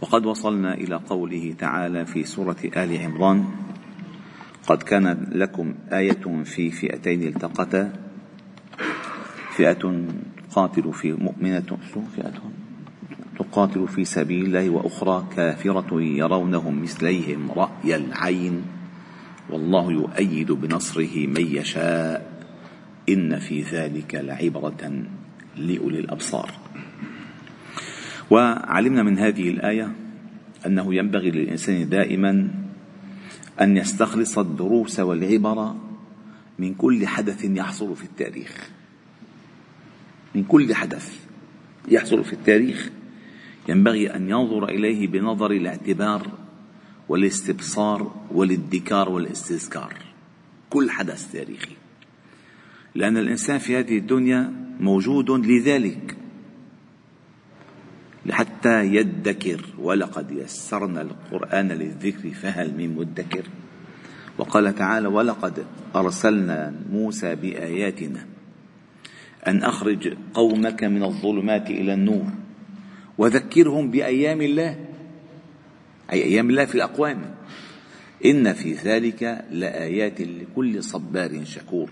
وقد وصلنا إلى قوله تعالى في سورة آل عمران قد كان لكم آية في فئتين التقتا فئة تقاتل في مؤمنه فئة؟ تقاتل في سبيل الله وأخرى كافرة يرونهم مثليهم رأي العين والله يؤيد بنصره من يشاء إن في ذلك لعبرة لأولي الأبصار وعلمنا من هذه الآية أنه ينبغي للإنسان دائما أن يستخلص الدروس والعبر من كل حدث يحصل في التاريخ. من كل حدث يحصل في التاريخ. ينبغي أن ينظر إليه بنظر الاعتبار والاستبصار والادكار والاستذكار. كل حدث تاريخي. لأن الإنسان في هذه الدنيا موجود لذلك. حتى يدكر ولقد يسرنا القرآن للذكر فهل من مدكر؟ وقال تعالى ولقد أرسلنا موسى بآياتنا أن أخرج قومك من الظلمات إلى النور وذكرهم بأيام الله. أي أيام الله في الأقوام. إن في ذلك لآيات لكل صبار شكور.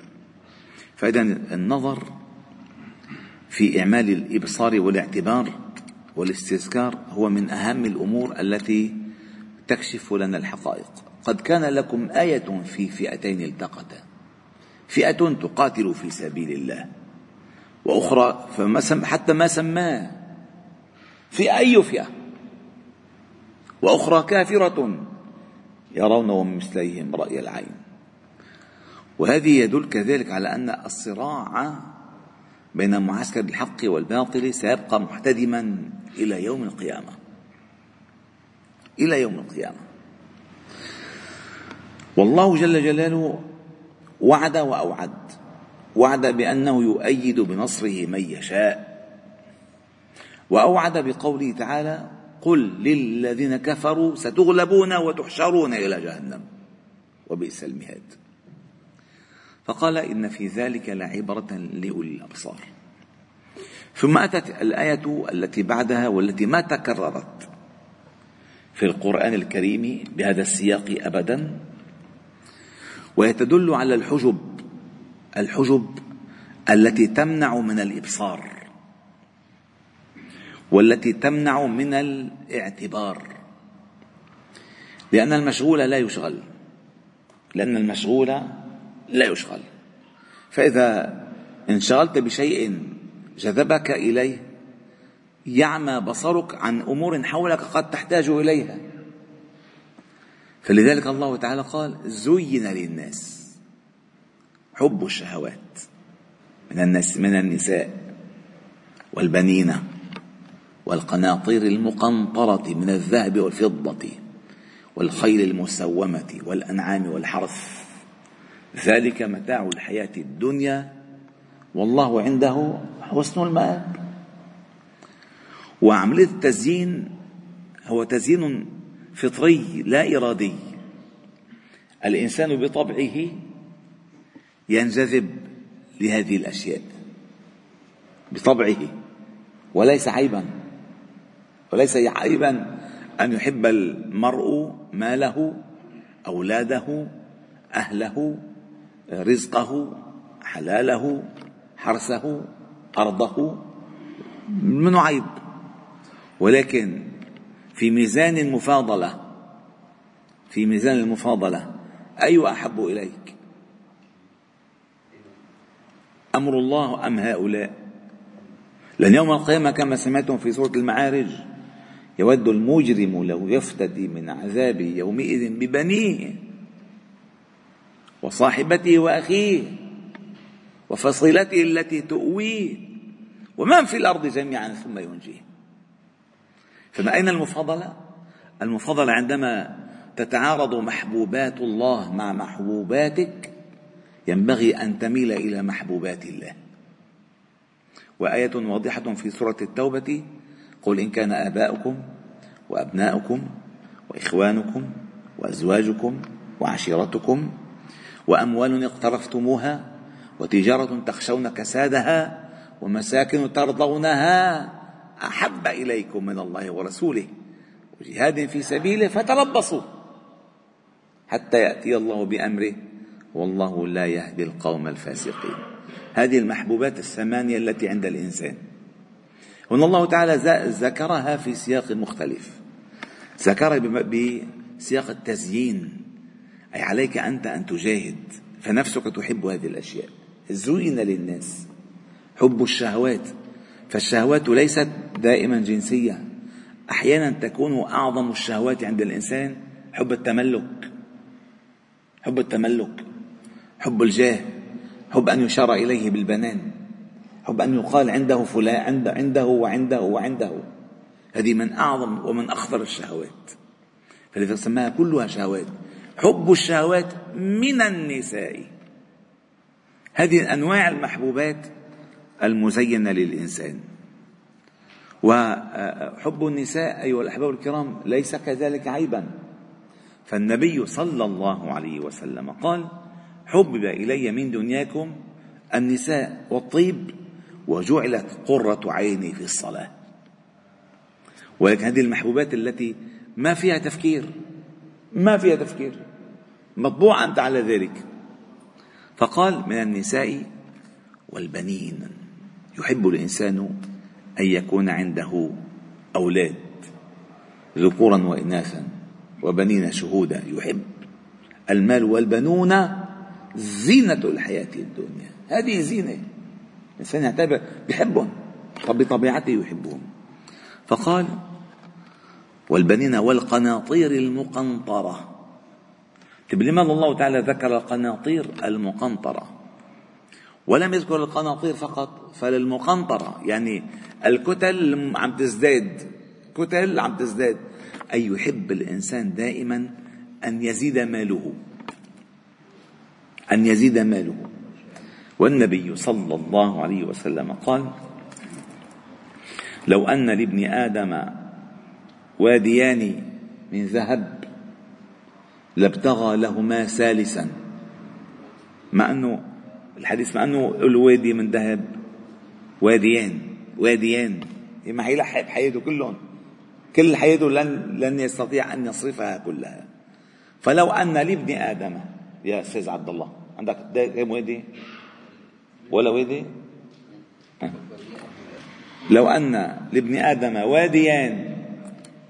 فإذا النظر في إعمال الإبصار والاعتبار والاستذكار هو من أهم الأمور التي تكشف لنا الحقائق. قد كان لكم آية في فئتين التقتا فئة تقاتل في سبيل الله وأخرى فما سم حتى ما سماه. في أي فئة؟ وأخرى كافرة يرونهم مثليهم رأي العين. وهذه يدل كذلك على أن الصراع بين معسكر الحق والباطل سيبقى محتدما إلى يوم القيامة. إلى يوم القيامة. والله جل جلاله وعد وأوعد. وعد بأنه يؤيد بنصره من يشاء. وأوعد بقوله تعالى قل للذين كفروا ستغلبون وتحشرون إلى جهنم. وبئس المهاد. فقال إن في ذلك لعبرة لأولي الأبصار ثم أتت الآية التي بعدها والتي ما تكررت في القرآن الكريم بهذا السياق أبدا وهي تدل على الحجب الحجب التي تمنع من الإبصار والتي تمنع من الاعتبار. لأن المشغول لا يشغل لأن المشغول لا يشغل. فإذا انشغلت بشيء جذبك إليه يعمى بصرك عن أمور حولك قد تحتاج إليها. فلذلك الله تعالى قال زين للناس حب الشهوات من الناس من النساء والبنين والقناطير المقنطرة من الذهب والفضة والخيل المسومة والأنعام والحرث. ذلك متاع الحياة الدنيا والله عنده حسن المآب. وعملية التزيين هو تزيين فطري لا إرادي. الإنسان بطبعه ينجذب لهذه الأشياء. بطبعه. وليس عيبا. وليس عيبا أن يحب المرء ماله أولاده أهله رزقه حلاله حرثه أرضه منه عيب. ولكن في ميزان المفاضلة في ميزان المفاضلة أي أحب إليك؟ أمر الله أم هؤلاء؟ لأن يوم القيامة كما سمعتم في سورة المعارج يود المجرم لو يفتدي من عذاب يومئذ ببنيه. وصاحبته واخيه وفصيلته التي تؤويه ومن في الأرض جميعا ثم ينجيه فما أين المفاضلة؟ المفضلة عندما تتعارض محبوبات الله مع محبوباتك ينبغي أن تميل إلى محبوبات الله. وآية واضحة في سورة التوبة قل إن كان آباؤكم وأبناؤكم وإخوانكم وأزواجكم وعشيرتكم وأموال اقترفتموها وتجارة تخشون كسادها ومساكن ترضونها أحب إليكم من الله ورسوله وجهاد في سبيله فتربصوا حتى يأتي الله بأمره والله لا يهدي القوم الفاسقين. هذه المحبوبات الثمانية التي عند الإنسان. هنا الله تعالى ذكرها في سياق مختلف. ذكرها بسياق التزيين. أي عليك أنت أن تجاهد فنفسك تحب هذه الأشياء. زين للناس. حب الشهوات. فالشهوات ليست دائما جنسية. أحيانا تكون أعظم الشهوات عند الإنسان حب التملك. حب التملك. حب الجاه. حب أن يشار إليه بالبنان. حب أن يقال عنده فلان عنده, عنده وعنده وعنده. هذه من أعظم ومن أخطر الشهوات. فلذا سماها كلها شهوات. حب الشهوات من النساء. هذه أنواع المحبوبات المزينة للإنسان. وحب النساء أيها الأحباب الكرام ليس كذلك عيبا. فالنبي صلى الله عليه وسلم قال حبب إلي من دنياكم النساء والطيب وجعلت قرة عيني في الصلاة. ولكن هذه المحبوبات التي ما فيها تفكير ما فيها تفكير. مطبوع أنت على ذلك. فقال من النساء والبنين. يحب الإنسان أن يكون عنده أولاد ذكورا وإناثا وبنين شهودا. يحب. المال والبنون زينة الحياة الدنيا. هذه زينة. الإنسان يعتبر بحبهم بطبيعته يحبهم. فقال والبنين والقناطير المقنطرة. طيب لماذا الله تعالى ذكر القناطير المقنطرة؟ ولم يذكر القناطير فقط فللمقنطرة يعني الكتل عم تزداد كتل عم تزداد أي يحب الإنسان دائما أن يزيد ماله. أن يزيد ماله. والنبي صلى الله عليه وسلم قال لو أن لابن آدم واديان من ذهب لابتغى لهما ثالثا. مع أنه الحديث مع أنه الوادي من ذهب. واديان واديان. ما حيلحق بحياته كلهم. كل حياته لن لن يستطيع أن يصرفها كلها. فلو أن لابن آدم يا أستاذ عبد الله عندك كم وادي؟ ولا وادي؟ لو أن لابن آدم واديان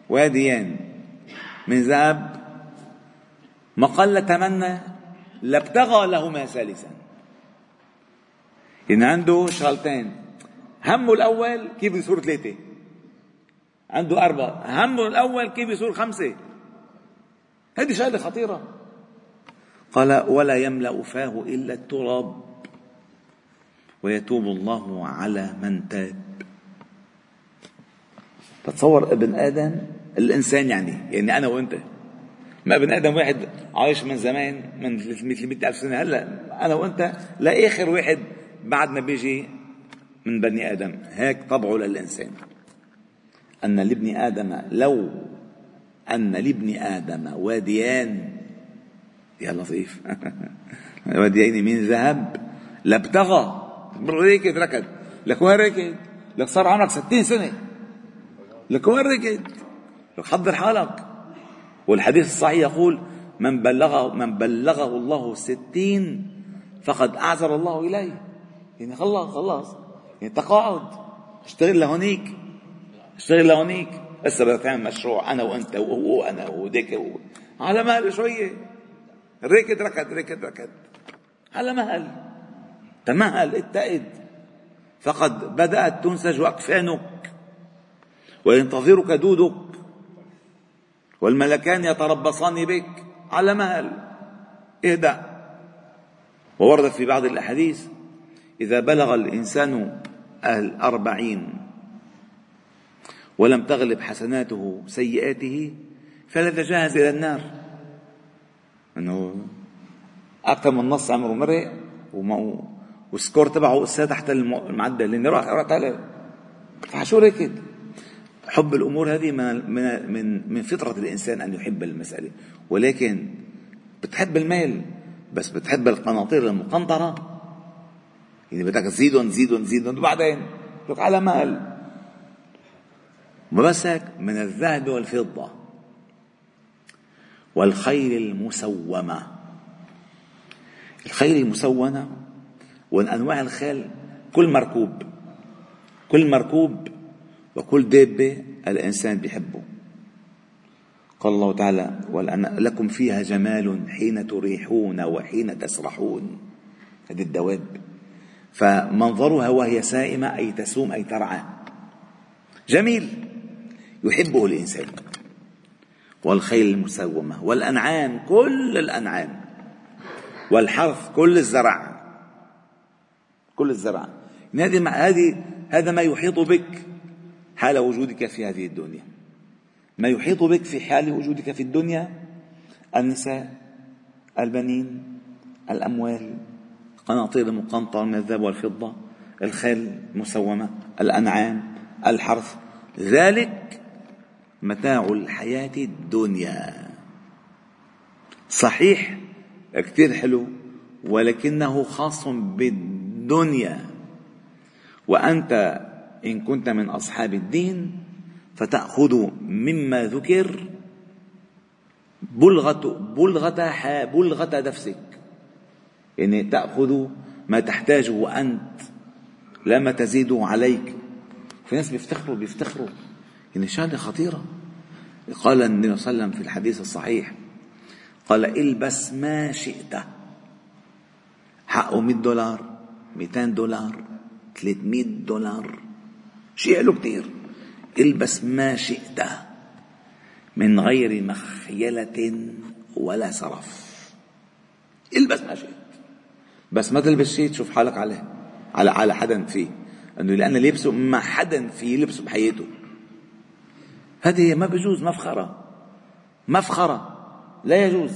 واديان من ذهب ما قل تمنى لابتغى لهما ثالثا. إن عنده شغلتين. همه الأول كيف يصير ثلاثة؟ عنده أربعة. همه الأول كيف يصير خمسة؟ هذه شغلة خطيرة. قال ولا يملأ فاه إلا التراب. ويتوب الله على من تاب. تتصور ابن آدم الإنسان يعني يعني أنا وأنت. ما ابن آدم واحد عايش من زمان من 300 ألف سنة. هلأ أنا وأنت لآخر واحد بعد ما بيجي من بني آدم. هيك طبعه للإنسان. أن لابن آدم لو أن لابن آدم واديان يا لطيف. واديين من ذهب لابتغى. ركض ركض. لك وين ركض؟ لك صار عمرك ستين سنة. لك وين ركض؟ حضر حالك والحديث الصحيح يقول من بلغه من بلغه الله ستين فقد أعذر الله إليه. يعني خلص خلص يعني تقاعد. اشتغل لهونيك. اشتغل لهونيك. هسه بدك تعمل مشروع. أنا وأنت وهو وأنا وديك و... على مهل شوية. ركض ركض ركض ركض على مهل. تمهل. اتقد فقد بدأت تنسج أكفانك. وينتظرك دودك. والملكان يتربصان بك على مهل. اهدأ. ووردت في بعض الأحاديث إذا بلغ الإنسان الأربعين ولم تغلب حسناته سيئاته فليتجهز إلى النار. أنه أكثر من نص عمره مرق والسكور تبعه لسه تحت المعدل لأنه راح راح عليه. فشو ركض حب الأمور هذه من من من فطرة الإنسان أن يحب المسألة. ولكن بتحب المال بس بتحب القناطير المقنطرة. يعني بدك تزيدهم تزيدهم تزيدهم وبعدين لك على مال. هيك من الذهب والفضة والخيل المسومة. الخيل المسومة وأنواع الخيل كل مركوب. كل مركوب وكل دابة الإنسان بيحبه. قال الله تعالى لكم فيها جمال حين تريحون وحين تسرحون. هذه الدواب. فمنظرها وهي سائمة أي تسوم أي ترعى. جميل. يحبه الإنسان. والخيل المسومة والأنعام كل الأنعام. والحرث كل الزرع. كل الزرع. هذه هذه هذا ما يحيط بك. حال وجودك في هذه الدنيا. ما يحيط بك في حال وجودك في الدنيا النساء البنين الأموال قناطير مقنطرة من الذهب والفضة الخيل المسومة الأنعام الحرث. ذلك متاع الحياة الدنيا. صحيح كثير حلو ولكنه خاص بالدنيا. وأنت إن كنت من أصحاب الدين فتأخذ مما ذكر بلغة بلغة بلغة نفسك. يعني تأخذ ما تحتاجه أنت لا ما تزيده عليك. في ناس بيفتخروا بيفتخروا. يعني شهادة خطيرة. قال النبي صلى الله عليه وسلم في الحديث الصحيح قال البس ما شئت. حقه 100 دولار 200 دولار 300 دولار. شيء له كثير البس ما شئت من غير مخيلة ولا سرف البس ما شئت. بس ما تلبس شيء تشوف حالك عليه على على حدا فيه. إنه لأن لبسه ما حدا في يلبسه بحياته. هذه ما بيجوز مفخرة. مفخرة. لا يجوز.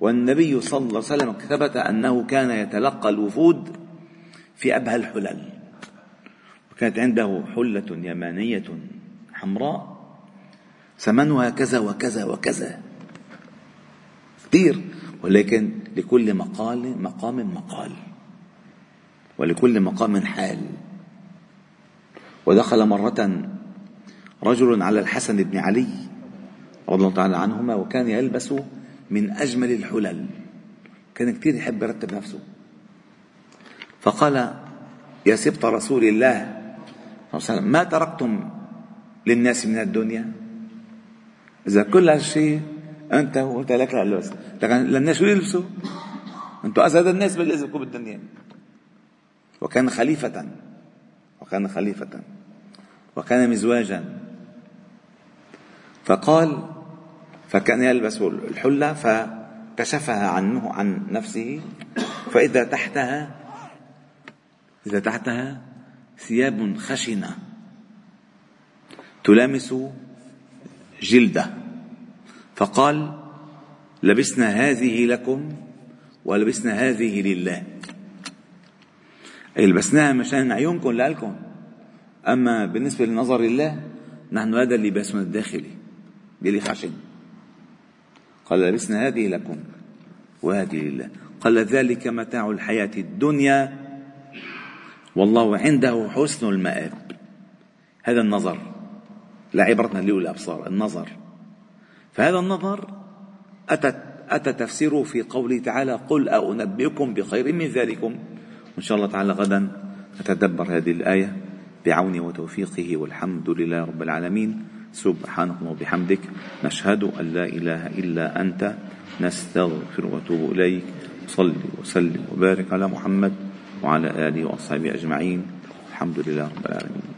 والنبي صلى الله عليه وسلم ثبت أنه كان يتلقى الوفود في أبهى الحلل. وكانت عنده حلة يمانية حمراء ثمنها كذا وكذا وكذا. كثير ولكن لكل مقال مقام مقال ولكل مقام حال. ودخل مرة رجل على الحسن بن علي رضي الله تعالى عنهما وكان يلبس من أجمل الحلل. كان كثير يحب يرتب نفسه. فقال يا سبط رسول الله عليه وسلم ما تركتم للناس من الدنيا؟ إذا كل هالشيء أنت وأنت لك اللبس لكن للناس شو يلبسوا؟ أنتم أزهد الناس باللي بالدنيا وكان خليفة وكان خليفة وكان مزواجا. فقال فكان يلبس الحلة فكشفها عنه عن نفسه فإذا تحتها إذا تحتها ثياب خشنة. تلامس جلدة. فقال لبسنا هذه لكم ولبسنا هذه لله. أي لبسناها مشان عيونكم لكم أما بالنسبة لنظر الله نحن هذا لباسنا الداخلي بيلي خشن. قال لبسنا هذه لكم وهذه لله. قال ذلك متاع الحياة الدنيا والله عنده حسن المآب. هذا النظر لا عبرتنا لأولي الأبصار النظر. فهذا النظر أتت أتى تفسيره في قوله تعالى قل أنبئكم بخير من ذلكم. وإن شاء الله تعالى غدا نتدبر هذه الآية بعونه وتوفيقه والحمد لله رب العالمين. سبحانك وبحمدك نشهد أن لا إله إلا أنت نستغفر ونتوب إليك. صل وسلم وبارك على محمد. وعلى آله وأصحابه أجمعين. الحمد لله رب العالمين.